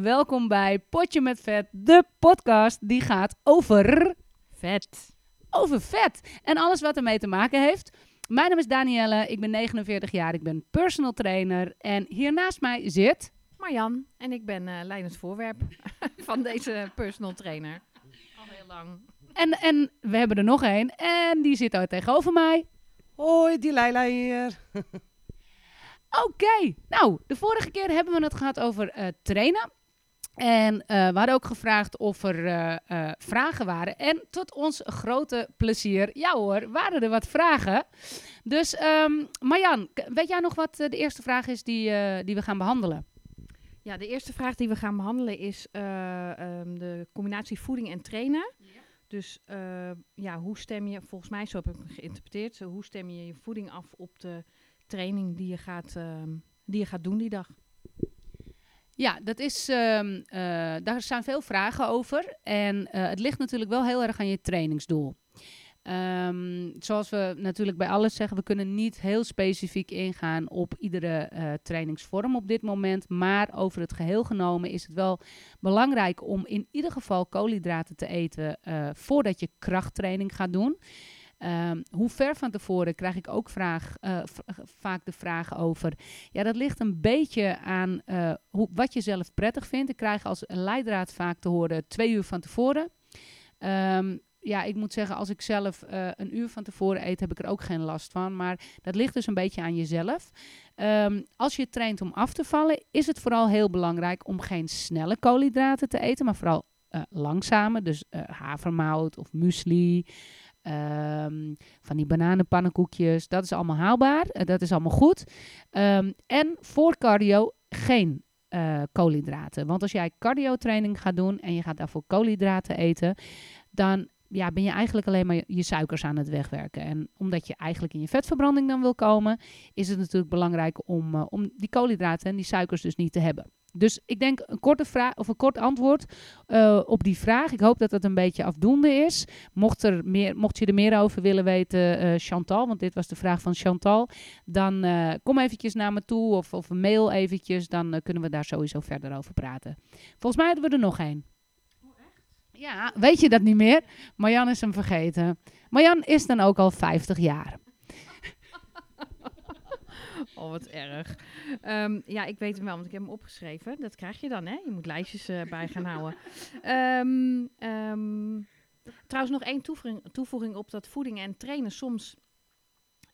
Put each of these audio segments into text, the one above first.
Welkom bij Potje met Vet, de podcast die gaat over Vet. over vet en alles wat ermee te maken heeft. Mijn naam is Danielle, ik ben 49 jaar, ik ben personal trainer en hier naast mij zit... Marjan. En ik ben eh leidend voorwerp van deze personal trainer. Al heel lang. En, en we hebben er nog één en die zit daar tegenover mij. Hoi, die Leila hier. Oké, nou, de vorige keer hebben we het gehad over eh, trainen. En eh, we hadden ook gevraagd of er eh, vragen waren. En tot ons grote plezier, ja hoor, waren er wat vragen. Dus ehm Marjan, weet jij nog wat de eerste vraag is die, die we gaan behandelen? Ja, de eerste vraag die we gaan behandelen is eh, ehm, de combinatie voeding en trainen. Dus ja, hoe stem je, volgens mij zo heb ik hem geïnterpreteerd, zo, hoe stem je je voeding af op de training die je gaat, ehm, die je gaat doen die dag? Ja, dat is, ehm, eh, daar staan veel vragen over. En eh, het ligt natuurlijk wel heel erg aan je trainingsdoel. Ehm, zoals we natuurlijk bij alles zeggen, we kunnen niet heel specifiek ingaan op iedere eh, trainingsvorm op dit moment. Maar over het geheel genomen is het wel belangrijk om in ieder geval koolhydraten te eten voordat je krachttraining gaat doen. Ehm, hoe ver van tevoren krijg ik ook vraag, eh, v- vaak de vraag over. Ja, dat ligt een beetje aan eh, hoe, wat je zelf prettig vindt. Ik krijg als leidraad vaak te horen twee uur van tevoren. Ehm, ja, ik moet zeggen, als ik zelf eh, een uur van tevoren eet, heb ik er ook geen last van. Maar dat ligt dus een beetje aan jezelf. Ehm, als je traint om af te vallen, is het vooral heel belangrijk om geen snelle koolhydraten te eten, maar vooral eh, langzame. Dus eh, havermout of muesli. Ehm, van die bananenpannenkoekjes, dat is allemaal haalbaar. eh, dat is allemaal goed. Ehm, en voor cardio geen eh, koolhydraten. Want als jij cardio training gaat doen en je gaat daarvoor koolhydraten eten, dan ja, ben je eigenlijk alleen maar je, je suikers aan het wegwerken. En omdat je eigenlijk in je vetverbranding dan wil komen, is het natuurlijk belangrijk om, eh, om die koolhydraten en die suikers dus niet te hebben. Dus ik denk een korte vraag of een kort antwoord eh, op die vraag. Ik hoop dat het een beetje afdoende is. Mocht, er meer, mocht je er meer over willen weten, eh, Chantal, want dit was de vraag van Chantal, dan eh, kom eventjes naar me toe of, of mail eventjes. Dan kunnen we daar sowieso verder over praten. Volgens mij hadden we er nog één. Ja, weet je dat niet meer? Marjan is hem vergeten. Marjan is dan ook al 50 jaar. Oh, wat erg. Ehm, ja, ik weet hem wel, want ik heb hem opgeschreven. Dat krijg je dan, hè? Je moet lijstjes eh, bij gaan houden. Ehm, ehm, trouwens, nog één toevoeging, toevoeging op dat voeding en trainen. Soms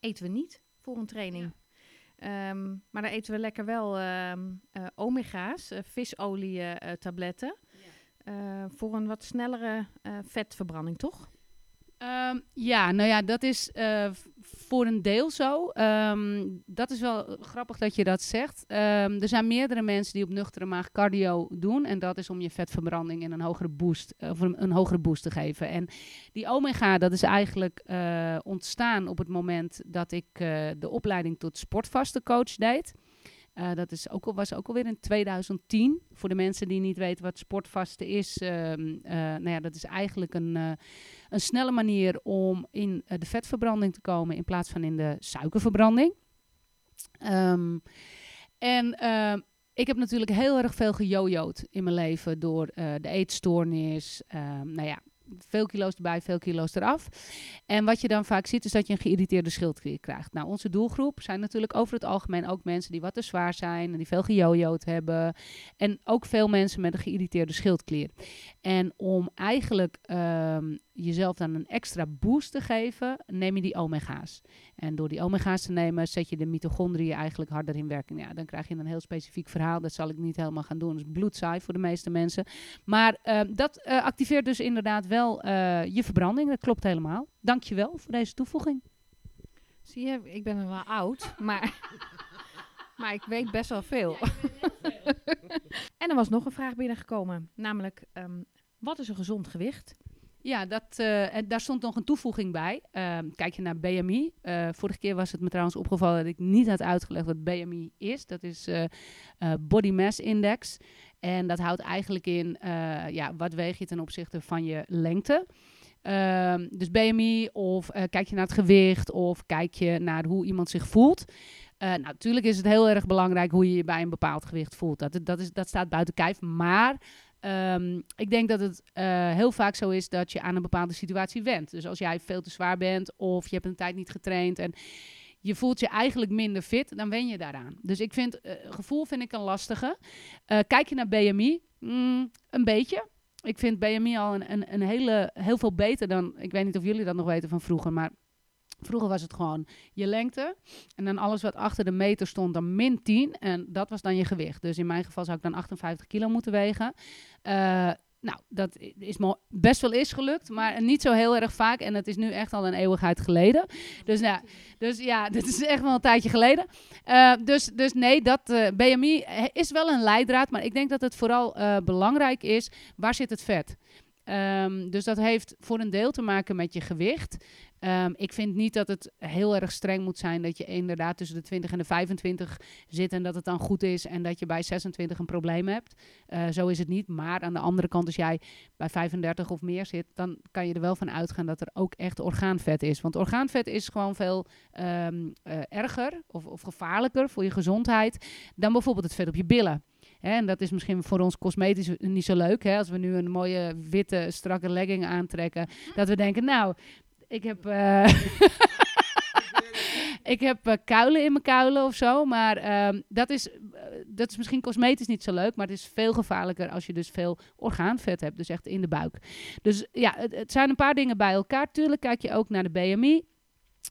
eten we niet voor een training. Maar dan eten we lekker wel eh, omega's, eh, visolie tabletten. Eh, voor een wat snellere vetverbranding, toch? Ehm, ja, nou ja, dat is eh, voor een deel zo. Ehm, dat is wel grappig dat je dat zegt. Ehm, er zijn meerdere mensen die op nuchtere maag cardio doen. En dat is om je vetverbranding in een hogere boost, eh, of een, hogere boost te geven. En die omega, dat is eigenlijk eh, ontstaan op het moment dat ik de opleiding tot sportvaste coach deed. Eh, dat is ook al, was ook alweer in 2010. Voor de mensen die niet weten wat sportvasten is. ehm, eh, nou ja, dat is eigenlijk een, eh, een snelle manier om in de vetverbranding te komen in plaats van in de suikerverbranding. Ehm, en ehm, ik heb natuurlijk heel erg veel gejojoed in mijn leven door de eetstoornis. Nou ja, veel kilo's erbij, veel kilo's eraf. En wat je dan vaak ziet, is dat je een geïrriteerde schildklier krijgt. Nou, onze doelgroep zijn natuurlijk over het algemeen ook mensen die wat te zwaar zijn en die veel gejojoed hebben. En ook veel mensen met een geïrriteerde schildklier. En om eigenlijk ehm, jezelf dan een extra boost te geven, neem je die omega's. En door die omega's te nemen, zet je de mitochondriën eigenlijk harder in werking. Ja, dan krijg je een heel specifiek verhaal. Dat zal ik niet helemaal gaan doen. Dat is bloedsaai voor de meeste mensen. Maar ehm, dat eh, activeert dus inderdaad wel eh, je verbranding. Dat klopt helemaal. Dankjewel voor deze toevoeging. Zie je, ik ben wel oud, maar, maar ik weet best wel veel. en er was nog een vraag binnengekomen, namelijk ehm, wat is een gezond gewicht? Ja, dat, eh, en daar stond nog een toevoeging bij. Ehm, kijk je naar BMI. Eh, vorige keer was het me trouwens opgevallen dat ik niet had uitgelegd wat BMI is. Dat is eh, Body Mass Index. En dat houdt eigenlijk in, eh, ja, wat weeg je ten opzichte van je lengte. Ehm, dus BMI of eh, kijk je naar het gewicht of kijk je naar hoe iemand zich voelt. Nou, natuurlijk is het heel erg belangrijk hoe je je bij een bepaald gewicht voelt. Dat, dat, is, dat staat buiten kijf. Maar ehm, ik denk dat het heel vaak zo is dat je aan een bepaalde situatie went. Dus als jij veel te zwaar bent of je hebt een tijd niet getraind en je voelt je eigenlijk minder fit, dan wen je daaraan. Dus ik vind, uh, gevoel vind ik een lastige. kijk je naar BMI, mm, een beetje. Ik vind BMI al een, een, een hele, heel veel beter dan, ik weet niet of jullie dat nog weten van vroeger, maar Vroeger was het gewoon je lengte. En dan alles wat achter de meter stond, dan min 10. En dat was dan je gewicht. Dus in mijn geval zou ik dan 58 kilo moeten wegen. Uh, nou, dat is best wel is gelukt, maar niet zo heel erg vaak. En het is nu echt al een eeuwigheid geleden. Dus, nou, dus ja, dit is echt wel een tijdje geleden. Uh, dus, dus nee, dat uh, BMI is wel een leidraad. Maar ik denk dat het vooral belangrijk is, waar zit het vet? Um, dus dat heeft voor een deel te maken met je gewicht. Um, ik vind niet dat het heel erg streng moet zijn dat je inderdaad tussen de 20 en de 25 zit en dat het dan goed is en dat je bij 26 een probleem hebt. Uh, zo is het niet. Maar aan de andere kant, als jij bij 35 of meer zit, dan kan je er wel van uitgaan dat er ook echt orgaanvet is. Want orgaanvet is gewoon veel um, uh, erger of, of gevaarlijker voor je gezondheid dan bijvoorbeeld het vet op je billen. En dat is misschien voor ons cosmetisch niet zo leuk. Hè, als we nu een mooie witte, strakke legging aantrekken. Dat we denken, nou, ik heb. Uh, ik heb uh, kuilen in mijn kuilen of zo. Maar uh, dat, is, uh, dat is misschien cosmetisch niet zo leuk. Maar het is veel gevaarlijker als je dus veel orgaanvet hebt. Dus echt in de buik. Dus ja, het, zijn een paar dingen bij elkaar. Tuurlijk kijk je ook naar de BMI.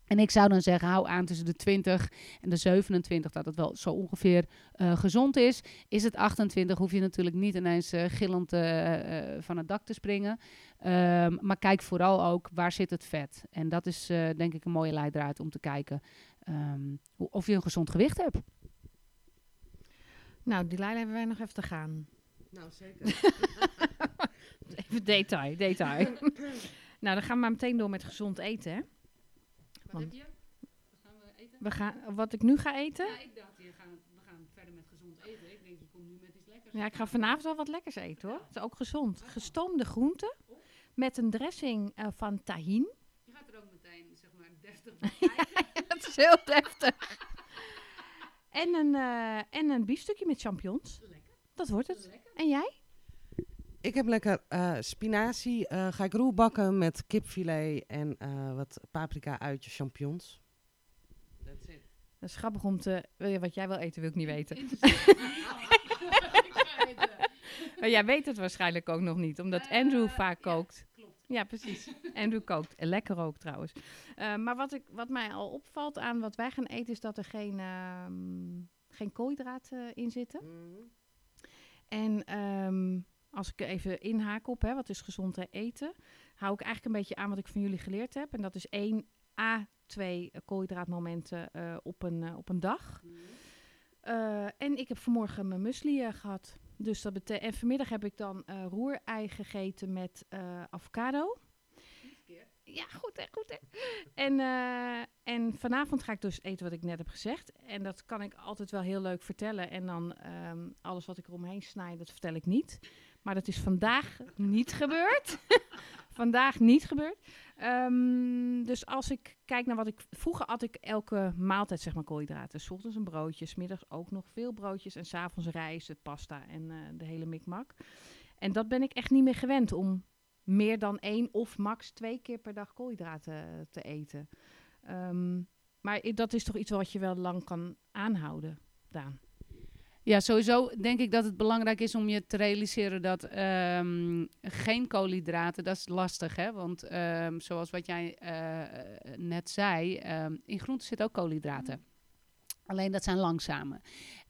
En ik zou dan zeggen, hou aan tussen de 20 en de 27, dat het wel zo ongeveer gezond is. Is het 28, hoef je natuurlijk niet ineens gillend van het dak te springen. Um, maar kijk vooral ook, waar zit het vet? En dat is denk ik een mooie leidraad om te kijken um, of je een gezond gewicht hebt. Nou, die lijn hebben wij nog even te gaan. Nou, zeker. even detail, detail. nou, dan gaan we maar meteen door met gezond eten, hè? Wat heb je? Wat gaan we eten? We gaan, wat ik nu ga eten? Ja, ik dacht, je gaan, we gaan verder met gezond eten. Ik denk, je komt nu met iets lekkers. Ja, ik ga vanavond wel wat lekkers eten hoor. Het is ook gezond. Gestoomde groenten met een dressing uh, van tahin. Je gaat er ook meteen, zeg maar, deftig bij kijken. Dat is heel deftig. en een, uh, en een biefstukje met champignons. Lekker. Dat wordt het. Lekker. En jij? Ik heb lekker uh, spinazie. Uh, ga ik roe bakken met kipfilet en uh, wat paprika, uitjes, champignons. That's it. Dat is grappig om te... Wat jij wil eten, wil ik niet weten. Maar jij weet het waarschijnlijk ook nog niet, omdat Andrew vaak kookt. Klopt. Ja, precies. Andrew kookt. En lekker ook trouwens. Uh, maar wat, ik, wat mij al opvalt aan wat wij gaan eten, is dat er geen, uh, geen koolhydraten in zitten. Mm. En um, als ik even inhaak op, hè, wat is gezond eten, hou ik eigenlijk een beetje aan wat ik van jullie geleerd heb. En dat is één A, twee koolhydraatmomenten uh, op, een, op een dag. Mm. Uh, en ik heb vanmorgen mijn muesli gehad. Dus dat. En vanmiddag heb ik dan roerei gegeten met avocado. Ja, goed hè, goed hè. En, uh, en vanavond ga ik dus eten wat ik net heb gezegd. En dat kan ik altijd wel heel leuk vertellen. En dan um, alles wat ik eromheen snij, dat vertel ik niet. Maar dat is vandaag niet gebeurd. vandaag niet gebeurd. Um, dus als ik kijk naar wat ik... Vroeger at ik elke maaltijd zeg maar koolhydraten. S ochtends een broodje, s middags ook nog veel broodjes. En s'avonds rijst, pasta en uh, de hele mikmak. En dat ben ik echt niet meer gewend om meer dan één of max twee keer per dag koolhydraten te eten. Um, maar dat is toch iets wat je wel lang kan aanhouden, Daan? Ja, sowieso denk ik dat het belangrijk is om je te realiseren dat um, geen koolhydraten, dat is lastig, hè? Want um, zoals wat jij uh, net zei, in groenten zitten ook koolhydraten. Alleen dat zijn langzame.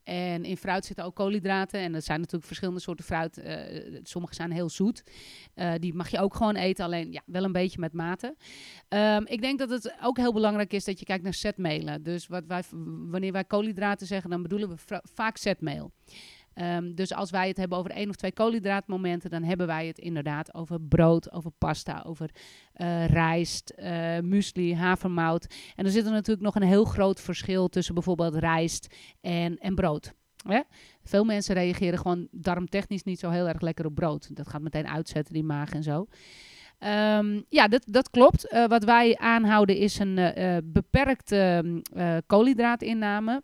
En in fruit zitten ook koolhydraten. En er zijn natuurlijk verschillende soorten fruit. Uh, sommige zijn heel zoet. Uh, die mag je ook gewoon eten. Alleen ja, wel een beetje met mate. Um, ik denk dat het ook heel belangrijk is dat je kijkt naar zetmelen. Dus wat wij, wanneer wij koolhydraten zeggen, dan bedoelen we vaak zetmeel. Um, dus als wij het hebben over één of twee koolhydraatmomenten, dan hebben wij het inderdaad over brood, over pasta, over uh, rijst, uh, muesli, havermout. En er zit er natuurlijk nog een heel groot verschil tussen bijvoorbeeld rijst en, en brood. Veel mensen reageren gewoon darmtechnisch niet zo heel erg lekker op brood. Dat gaat meteen uitzetten, die maag en zo. Um, ja, dat, dat klopt. Uh, wat wij aanhouden is een beperkte koolhydraatinname.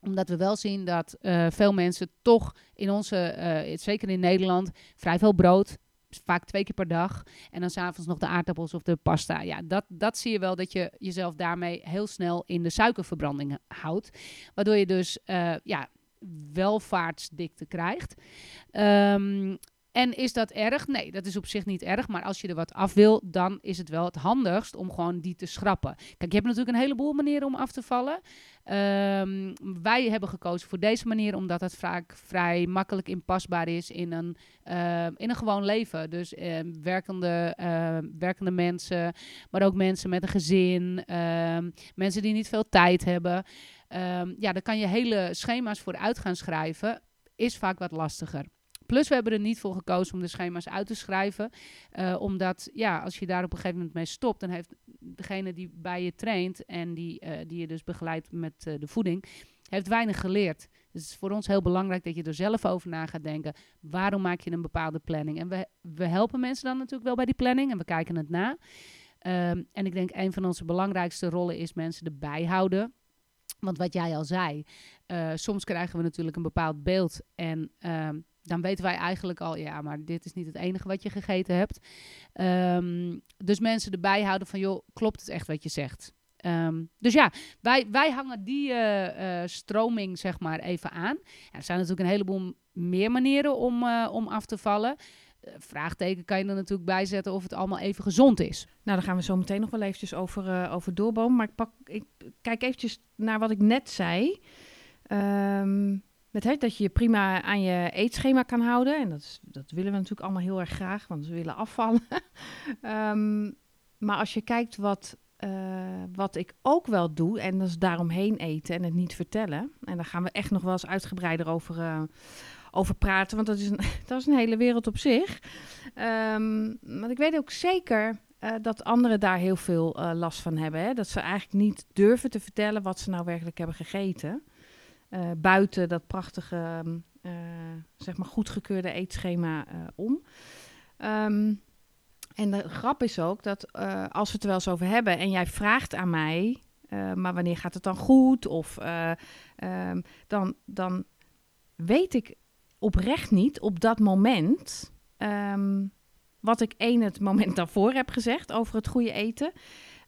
Omdat we wel zien dat eh, veel mensen toch in onze, eh, zeker in Nederland, vrij veel brood, vaak twee keer per dag. En dan s'avonds nog de aardappels of de pasta. Ja, dat, dat zie je wel dat je jezelf daarmee heel snel in de suikerverbranding houdt. Waardoor je dus uh, ja, welvaartsdikte krijgt. Um, en is dat erg? Nee, dat is op zich niet erg. Maar als je er wat af wil, dan is het wel het handigst om gewoon die te schrappen. Kijk, je hebt natuurlijk een heleboel manieren om af te vallen. Um, wij hebben gekozen voor deze manier, omdat het vaak vrij makkelijk inpasbaar is in een, uh, in een gewoon leven. Dus uh, werkende, uh, werkende mensen, maar ook mensen met een gezin, mensen die niet veel tijd hebben. ja, daar kan je hele schema's voor uit gaan schrijven. Is vaak wat lastiger. Plus, we hebben er niet voor gekozen om de schema's uit te schrijven. Uh, omdat, ja, als je daar op een gegeven moment mee stopt, dan heeft degene die bij je traint en die, uh, die je dus begeleidt met uh, de voeding, heeft weinig geleerd. Dus het is voor ons heel belangrijk dat je er zelf over na gaat denken. Waarom maak je een bepaalde planning? En we, we helpen mensen dan natuurlijk wel bij die planning en we kijken het na. Um, en ik denk een van onze belangrijkste rollen is mensen erbij houden. Want wat jij al zei, soms krijgen we natuurlijk een bepaald beeld en um, dan weten wij eigenlijk al, ja, maar dit is niet het enige wat je gegeten hebt. Um, dus mensen erbij houden van, joh, klopt het echt wat je zegt? Um, dus ja, wij, wij hangen die uh, uh, stroming zeg maar even aan. Ja, er zijn natuurlijk een heleboel meer manieren om, uh, om af te vallen. vraagteken kan je er natuurlijk bij zetten of het allemaal even gezond is. Nou, daar gaan we zo meteen nog wel eventjes over, over doorbomen. Maar ik, pak, ik kijk eventjes naar wat ik net zei. Um, met, dat je je prima aan je eetschema kan houden. En dat, is, dat willen we natuurlijk allemaal heel erg graag, want we willen afvallen. um, maar als je kijkt wat, uh, wat ik ook wel doe, en dat is daaromheen eten en het niet vertellen. En daar gaan we echt nog wel eens uitgebreider over, uh, over praten, want dat is, een, dat is een hele wereld op zich. Um, want ik weet ook zeker uh, dat anderen daar heel veel last van hebben. Hè? Dat ze eigenlijk niet durven te vertellen wat ze nou werkelijk hebben gegeten. Uh, buiten dat prachtige, uh, zeg maar goedgekeurde eetschema uh, om. Um, en de grap is ook dat als we het er wel eens over hebben en jij vraagt aan mij, maar wanneer gaat het dan goed? Of um, dan, dan weet ik oprecht niet op dat moment wat ik één het moment daarvoor heb gezegd over het goede eten.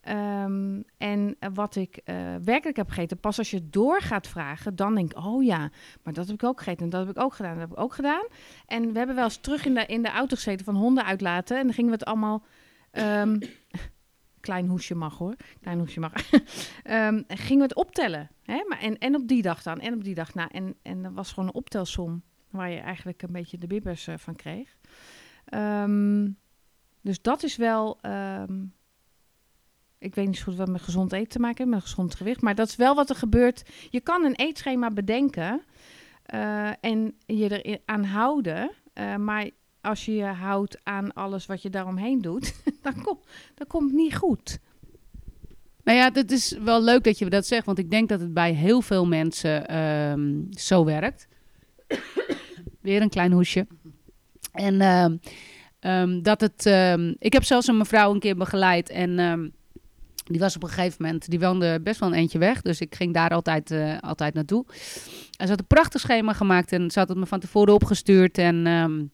Um, en wat ik uh, werkelijk heb gegeten, pas als je door gaat vragen, dan denk ik, oh ja, maar dat heb ik ook gegeten en dat heb ik ook gedaan, dat heb ik ook gedaan. En we hebben wel eens terug in de, in de auto gezeten van honden uitlaten en dan gingen we het allemaal, um, klein hoesje mag hoor, klein hoesje mag, um, gingen we het optellen. Hè? Maar en, en op die dag dan, en op die dag na. En, en dat was gewoon een optelsom waar je eigenlijk een beetje de bibbers uh, van kreeg. dus dat is wel ik weet niet zo goed wat met gezond eten te maken heeft, met gezond gewicht. Maar dat is wel wat er gebeurt. Je kan een eetschema bedenken uh, en je er aan houden. Uh, maar als je je houdt aan alles wat je daaromheen doet, dan, kom, dan komt niet goed. Nou ja, het is wel leuk dat je dat zegt, want ik denk dat het bij heel veel mensen um, zo werkt. Weer een klein hoesje. En um, um, dat het. ik heb zelfs een mevrouw een keer begeleid en die was op een gegeven moment, die woonde best wel een eentje weg. Dus ik ging daar altijd, uh, altijd naartoe. En ze had een prachtig schema gemaakt en ze had het me van tevoren opgestuurd. En um,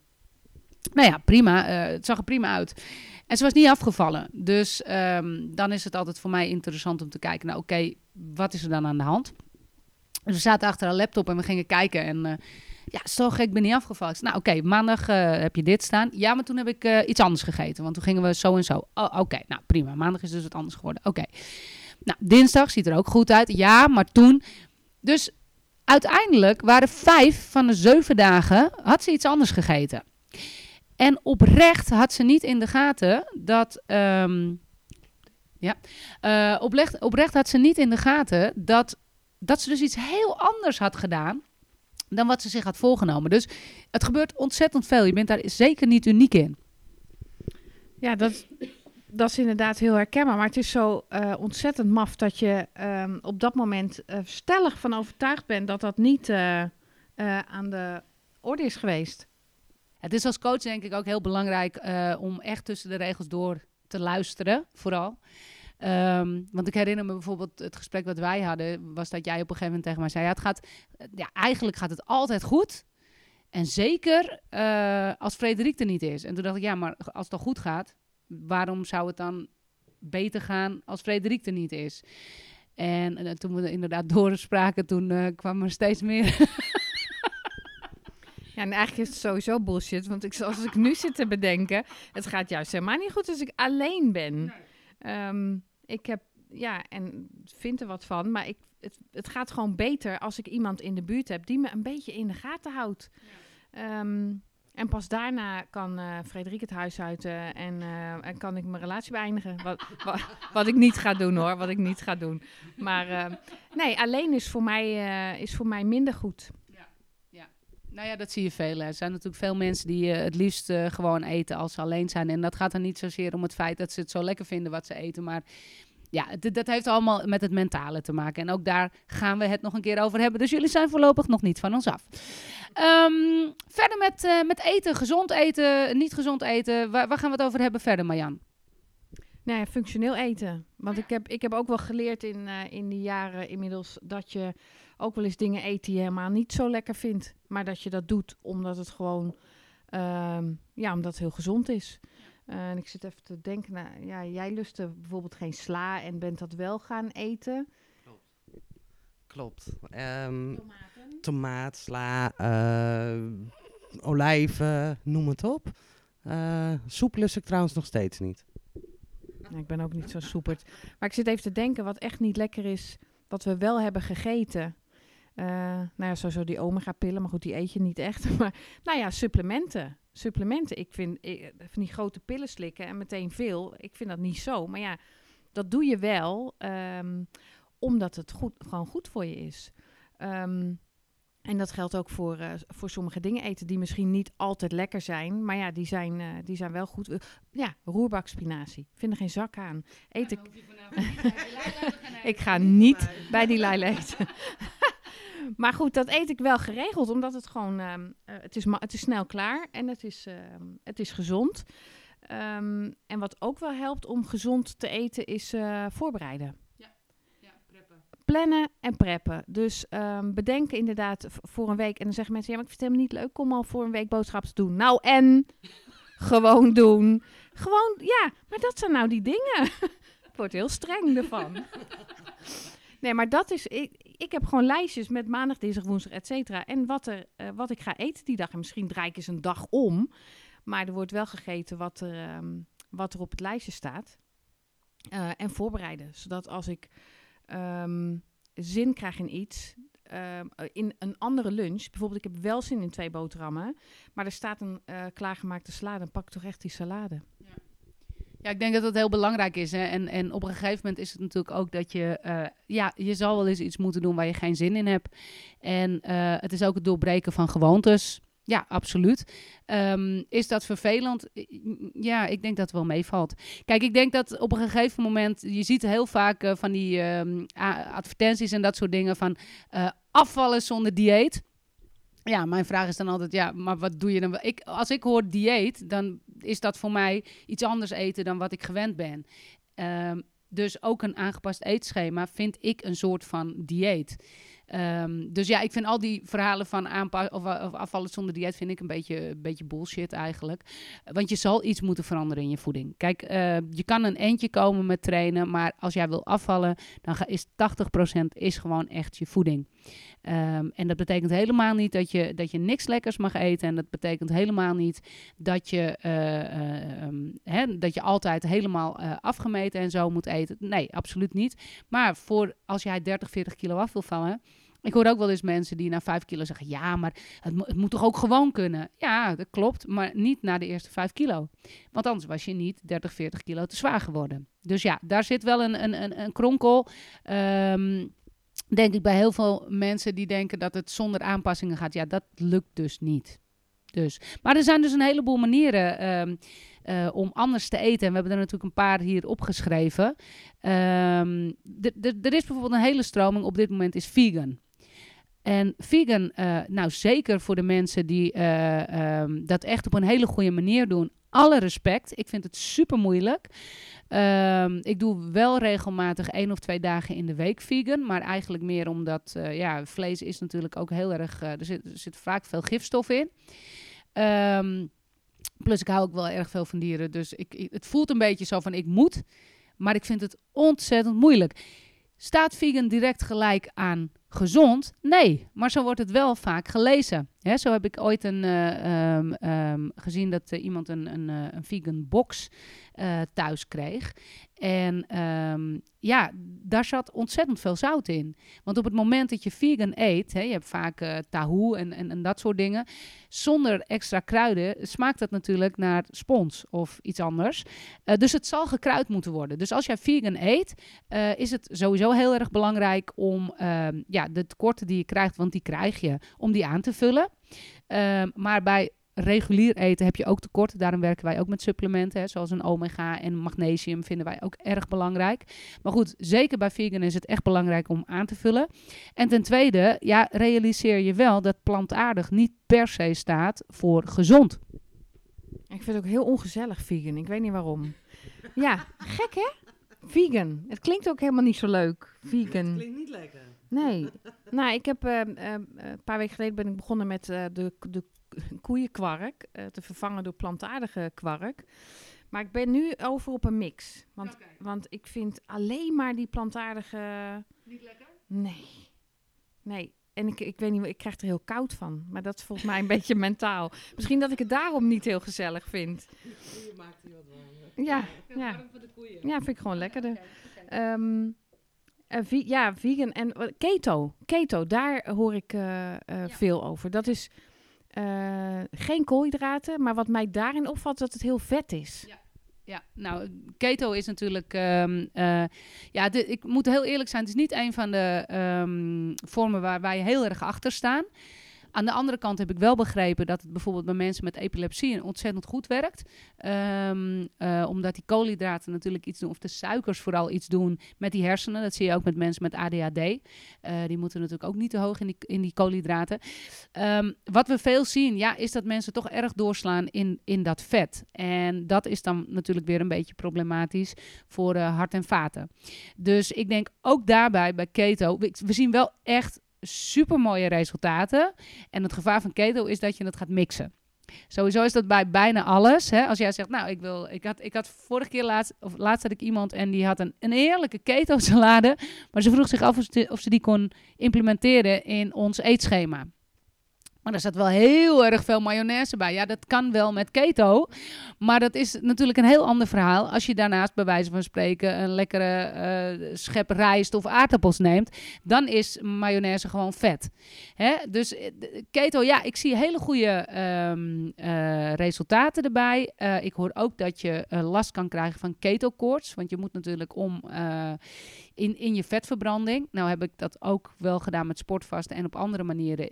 nou ja, prima. Uh, het zag er prima uit. En ze was niet afgevallen. Dus um, dan is het altijd voor mij interessant om te kijken, nou oké, wat is er dan aan de hand? Dus we zaten achter een laptop en we gingen kijken en... Uh, ja, zo gek, ik ben niet afgevallen. Nou, oké, maandag uh, heb je dit staan. Ja, maar toen heb ik uh, iets anders gegeten. Want toen gingen we zo en zo. Oh, oké, nou prima. Maandag is dus wat anders geworden. Oké. Nou, dinsdag ziet er ook goed uit. Ja, maar toen... Dus uiteindelijk waren vijf van de zeven dagen... had ze iets anders gegeten. En oprecht had ze niet in de gaten dat... Um, ja, uh, oprecht, oprecht had ze niet in de gaten dat, dat ze dus iets heel anders had gedaan dan wat ze zich had voorgenomen. Dus het gebeurt ontzettend veel. Je bent daar zeker niet uniek in. Ja, dat, dat is inderdaad heel herkenbaar. Maar het is zo uh, ontzettend maf dat je um, op dat moment uh, stellig van overtuigd bent dat dat niet uh, aan de orde is geweest. Het is als coach denk ik ook heel belangrijk om echt tussen de regels door te luisteren, vooral. Ehm, want ik herinner me bijvoorbeeld het gesprek wat wij hadden, was dat jij op een gegeven moment tegen mij zei: ja, het gaat, ja, eigenlijk gaat het altijd goed. En zeker eh, als Frederik er niet is. En toen dacht ik, ja, maar als het al goed gaat, waarom zou het dan beter gaan als Frederik er niet is? En, en toen we inderdaad doorspraken, toen uh, kwam er steeds meer. Ja, en eigenlijk is het sowieso bullshit. Want ik, als ik nu zit te bedenken, het gaat juist helemaal niet goed als ik alleen ben. Ehm, ik heb, ja, en vind er wat van, maar ik, het, het gaat gewoon beter als ik iemand in de buurt heb die me een beetje in de gaten houdt. Ehm, en pas daarna kan uh, Frederik het huis uit uh, en, uh, en kan ik mijn relatie beëindigen. Wat, wat, wat, ik niet ga doen hoor, wat ik niet ga doen. Maar ehm, nee, alleen is voor mij, is voor mij minder goed. Nou ja, dat zie je veel. Er zijn natuurlijk veel mensen die het liefst gewoon eten als ze alleen zijn. En dat gaat dan niet zozeer om het feit dat ze het zo lekker vinden wat ze eten. Maar ja, dat heeft allemaal met het mentale te maken. En ook daar gaan we het nog een keer over hebben. Dus jullie zijn voorlopig nog niet van ons af. Um, verder met, uh, met eten, gezond eten, niet gezond eten. Waar, gaan we het over hebben verder, Marjan? Nou ja, functioneel eten. Want ik heb, ik heb ook wel geleerd in, in die jaren inmiddels dat je ook wel eens dingen eet die je helemaal niet zo lekker vindt. Maar dat je dat doet omdat het gewoon, um, ja, omdat het heel gezond is. Uh, en ik zit even te denken, nou, ja, jij lustte bijvoorbeeld geen sla en bent dat wel gaan eten. Klopt. Klopt. Um, tomaat, sla, uh, olijven, noem het op. Uh, soep lust ik trouwens nog steeds niet. Ik ben ook niet zo soeperd. Maar ik zit even te denken wat echt niet lekker is, wat we wel hebben gegeten. Uh, nou ja, sowieso die omega-pillen, maar goed, die eet je niet echt. Maar nou ja, supplementen. Supplementen. Ik vind ik, van die grote pillen slikken en meteen veel. Ik vind dat niet zo. Maar ja, dat doe je wel um, omdat het goed, gewoon goed voor je is. Um, en dat geldt ook voor, uh, voor sommige dingen eten die misschien niet altijd lekker zijn. Maar ja, die zijn, uh, die zijn wel goed. Uh, ja, roerbakspinazie. Vind er geen zak aan. Eet ik... ik ga niet bij die lei eten. maar goed, dat eet ik wel geregeld. Omdat het gewoon... Um, het, is het is snel klaar. En het is, um, het is gezond. Um, en wat ook wel helpt om gezond te eten is voorbereiden plannen en preppen. Dus um, bedenken inderdaad voor een week. En dan zeggen mensen, ja, maar ik vind het helemaal niet leuk om al voor een week boodschappen te doen. Nou, en gewoon doen. Gewoon, ja, maar dat zijn nou die dingen. ik word heel streng ervan. nee, maar dat is, ik, ik heb gewoon lijstjes met maandag, dinsdag, woensdag, et cetera. En wat, er, uh, wat ik ga eten die dag. En misschien draai ik eens een dag om. Maar er wordt wel gegeten wat er, um, wat er op het lijstje staat. Uh, en voorbereiden. Zodat als ik um, zin krijg in iets, um, in een andere lunch. Bijvoorbeeld, ik heb wel zin in twee boterhammen, maar er staat een klaargemaakte salade. Dan pak ik toch echt die salade. Ja. Ik denk dat dat heel belangrijk is. Hè? En, en op een gegeven moment is het natuurlijk ook dat je... Uh, ja, je zal wel eens iets moeten doen waar je geen zin in hebt. En uh, het is ook het doorbreken van gewoontes. Ja, absoluut. Um, is dat vervelend? Ja, ik denk dat het wel meevalt. Kijk, ik denk dat op een gegeven moment, je ziet heel vaak uh, van die um, advertenties en dat soort dingen van afvallen zonder dieet. Ja, mijn vraag is dan altijd, ja, maar wat doe je dan? Ik, als ik hoor dieet, dan is dat voor mij iets anders eten dan wat ik gewend ben. Um, dus ook een aangepast eetschema vind ik een soort van dieet. Um, dus ja, ik vind al die verhalen van aanpas of, afvallen zonder dieet vind ik een beetje, beetje bullshit eigenlijk. Want je zal iets moeten veranderen in je voeding. Kijk, uh, je kan een eentje komen met trainen, maar als jij wil afvallen, dan is 80% is gewoon echt je voeding. Um, en dat betekent helemaal niet dat je, dat je niks lekkers mag eten. En dat betekent helemaal niet dat je, uh, um, hè, dat je altijd helemaal uh, afgemeten en zo moet eten. Nee, absoluut niet. Maar voor als jij 30, 40 kilo af wil vallen. Ik hoor ook wel eens mensen die na 5 kilo zeggen: Ja, maar het, mo het moet toch ook gewoon kunnen? Ja, dat klopt, maar niet na de eerste 5 kilo. Want anders was je niet 30, 40 kilo te zwaar geworden. Dus ja, daar zit wel een, een, een, een kronkel. Um, denk ik bij heel veel mensen die denken dat het zonder aanpassingen gaat. Ja, dat lukt dus niet. Dus. Maar er zijn dus een heleboel manieren um, uh, om anders te eten. En we hebben er natuurlijk een paar hier opgeschreven. Um, er is bijvoorbeeld een hele stroming op dit moment is vegan. En vegan, uh, nou zeker voor de mensen die uh, um, dat echt op een hele goede manier doen. Alle respect. Ik vind het super moeilijk. Ehm, ik doe wel regelmatig één of twee dagen in de week vegan. Maar eigenlijk meer omdat eh, ja, vlees is natuurlijk ook heel erg. eh, er, zit, er zit vaak veel gifstof in. Ehm, plus ik hou ook wel erg veel van dieren. Dus ik, ik- het voelt een beetje zo van ik moet. Maar ik vind het ontzettend moeilijk. Staat vegan direct gelijk aan gezond? Nee, maar zo wordt het wel vaak gelezen. Hè, zo heb ik ooit een, eh, ehm, ehm, gezien dat eh, iemand een, een, eh, een vegan box thuis kreeg. En ehm, ja, daar zat ontzettend veel zout in. Want op het moment dat je vegan eet, hè, je hebt vaak tahoe en, en, en dat soort dingen. Zonder extra kruiden smaakt dat natuurlijk naar spons of iets anders. Dus het zal gekruid moeten worden. Dus als jij vegan eet, is het sowieso heel erg belangrijk om ja, de tekorten die je krijgt, want die krijg je, om die aan te vullen. Ehm, maar bij regulier eten heb je ook tekorten. Daarom werken wij ook met supplementen, hè, zoals een omega en magnesium vinden wij ook erg belangrijk. Maar goed, zeker bij vegan is het echt belangrijk om aan te vullen. En ten tweede, ja, realiseer je wel dat plantaardig niet per se staat voor gezond. Ik vind het ook heel ongezellig vegan. Ik weet niet waarom. Ja, gek hè? Vegan. Het klinkt ook helemaal niet zo leuk. Vegan. Klinkt niet lekker. Nee. nou, ik heb eh, eh, een paar weken geleden ben ik begonnen met eh, de, de koeienkwark eh, te vervangen door plantaardige kwark. Maar ik ben nu over op een mix. Want, want ik vind alleen maar die plantaardige... Niet lekker? Nee. Nee. En ik, ik weet niet, ik krijg er heel koud van. Maar dat is volgens mij een beetje mentaal. Misschien dat ik het daarom niet heel gezellig vind. Je maakt hier wat warmer. Ja, ja. Ja, vind ik gewoon lekkerder. Ehm, eh, vi- ja, vegan en wat- keto. Keto, daar hoor ik eh, eh, veel over. Dat is eh, geen koolhydraten, maar wat mij daarin opvalt, dat het heel vet is. Ja, nou, keto is natuurlijk. ehm, eh, ja, ik moet heel eerlijk zijn. Het is niet een van de ehm, vormen waar wij heel erg achter staan. Aan de andere kant heb ik wel begrepen dat het bijvoorbeeld bij mensen met epilepsie ontzettend goed werkt. Eh, omdat die koolhydraten natuurlijk iets doen, of de suikers vooral iets doen met die hersenen. Dat zie je ook met mensen met ADHD. Eh, die moeten natuurlijk ook niet te hoog in die, in die koolhydraten. Ehm, wat we veel zien, ja, is dat mensen toch erg doorslaan in, in dat vet. En dat is dan natuurlijk weer een beetje problematisch voor eh, hart en vaten. Dus ik denk ook daarbij bij keto, we zien wel echt super mooie resultaten. En het gevaar van keto is dat je het gaat mixen. Sowieso is dat bij bijna alles. Hè? Als jij zegt, nou, ik wil, ik had, ik had vorige keer laatst, of laatst had ik iemand en die had een, een heerlijke keto salade, maar ze vroeg zich af of ze die kon implementeren in ons eetschema. Maar er zat wel heel erg veel mayonaise bij. Ja, dat kan wel met keto. Maar dat is natuurlijk een heel ander verhaal. Als je daarnaast bij wijze van spreken een lekkere eh, schep rijst of aardappels neemt. Dan is mayonaise gewoon vet. Hè? Dus eh, keto, ja, ik zie hele goede ehm, eh, resultaten erbij. Ik hoor ook dat je last kan krijgen van ketokoorts. Want je moet natuurlijk om in, in je vetverbranding. Nou heb ik dat ook wel gedaan met sportvasten en op andere manieren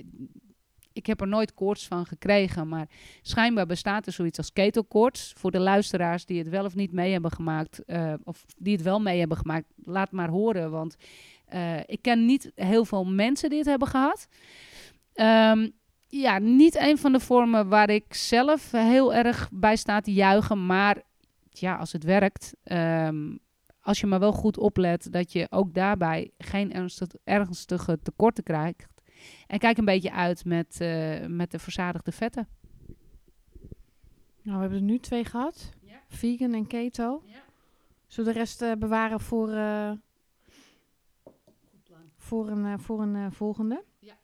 ik heb er nooit koorts van gekregen, maar schijnbaar bestaat er zoiets als ketokoorts. Voor de luisteraars die het wel of niet mee hebben gemaakt, eh, of die het wel mee hebben gemaakt, laat maar horen. Want eh, ik ken niet heel veel mensen die het hebben gehad. Ehm, ja, niet een van de vormen waar ik zelf heel erg bij sta te juichen. Maar ja, als het werkt, ehm, als je maar wel goed oplet dat je ook daarbij geen ernstig, ernstige tekorten krijgt. En kijk een beetje uit met, eh, met de verzadigde vetten. Nou, we hebben er nu twee gehad. Ja. Vegan en keto. Ja. Zullen we de rest eh, bewaren voor, eh, voor een, voor een volgende? Ja.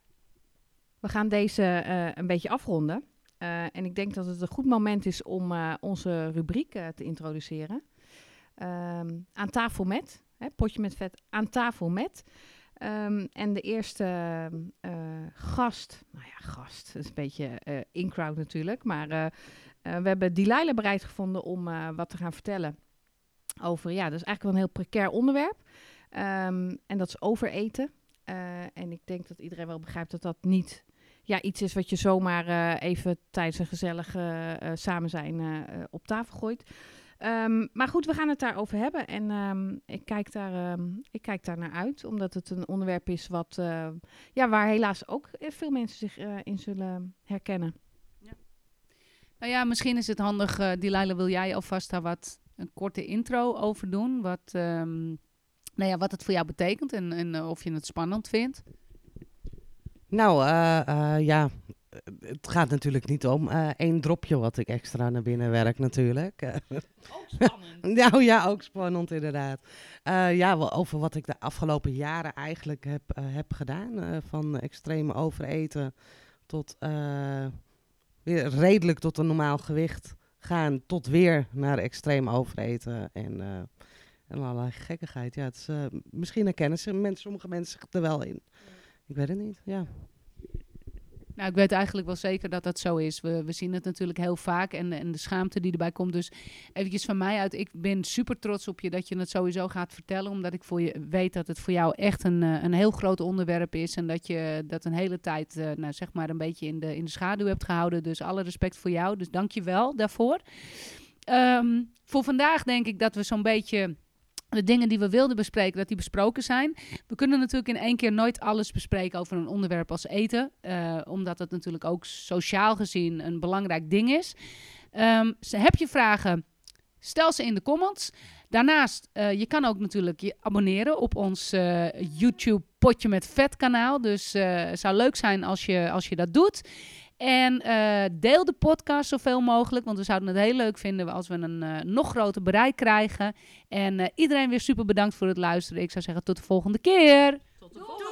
We gaan deze een beetje afronden. En ik denk dat het een goed moment is om onze rubriek te introduceren. Ehm, aan tafel met, hè, potje met vet, aan tafel met. Ehm, en de eerste eh, gast, nou ja, gast, dat is een beetje eh in-crowd natuurlijk, maar eh, we hebben Delilah bereid gevonden om wat te gaan vertellen over, ja, dat is eigenlijk wel een heel precair onderwerp. Ehm, en dat is overeten. En ik denk dat iedereen wel begrijpt dat dat niet ja, iets is wat je zomaar even tijdens een gezellig eh, samen zijn op tafel gooit. Ehm, maar goed, we gaan het daarover hebben. En ehm, ik, kijk daar, ehm, ik kijk daar naar uit, omdat het een onderwerp is wat, eh, ja, waar helaas ook eh, veel mensen zich eh, in zullen herkennen. Nou ja, misschien is het handig, uh, Delilah, wil jij alvast daar wat een korte intro over doen? Wat, ehm, nou ja, wat het voor jou betekent en, en of je het spannend vindt? Nou, uh, ja, het gaat natuurlijk niet om één dropje wat ik extra naar binnen werk natuurlijk. Ook spannend. nou ja, ook spannend inderdaad. ja, wel over wat ik de afgelopen jaren eigenlijk heb, heb gedaan. van extreme overeten tot weer redelijk tot een normaal gewicht gaan. Tot weer naar extreem overeten en, uh, en allerlei gekkigheid. Ja, het is, uh, misschien herkennen ze, mensen, sommige mensen er wel in. Ik weet het niet, ja. Nou, ik weet eigenlijk wel zeker dat dat zo is. We, we zien het natuurlijk heel vaak en, en de schaamte die erbij komt. Dus eventjes van mij uit, ik ben super trots op je dat je het sowieso gaat vertellen. Omdat ik voor je weet dat het voor jou echt een, eh, een heel groot onderwerp is. En dat je dat een hele tijd, uh, nou zeg maar, een beetje in de, in de schaduw hebt gehouden. Dus alle respect voor jou. Dus dank je wel daarvoor. Um, voor vandaag denk ik dat we zo'n beetje de dingen die we wilden bespreken, dat die besproken zijn. We kunnen natuurlijk in één keer nooit alles bespreken over een onderwerp als eten. Uh, omdat het natuurlijk ook sociaal gezien een belangrijk ding is. Um, heb je vragen? Stel ze in de comments. Daarnaast, uh, je kan ook natuurlijk je abonneren op ons uh, YouTube Potje met Vet kanaal. Dus het zou leuk zijn als je, als je dat doet. En uh, deel de podcast zoveel mogelijk, want we zouden het heel leuk vinden als we een uh, nog groter bereik krijgen. En uh, iedereen weer super bedankt voor het luisteren. Ik zou zeggen tot de volgende keer. Tot de volgende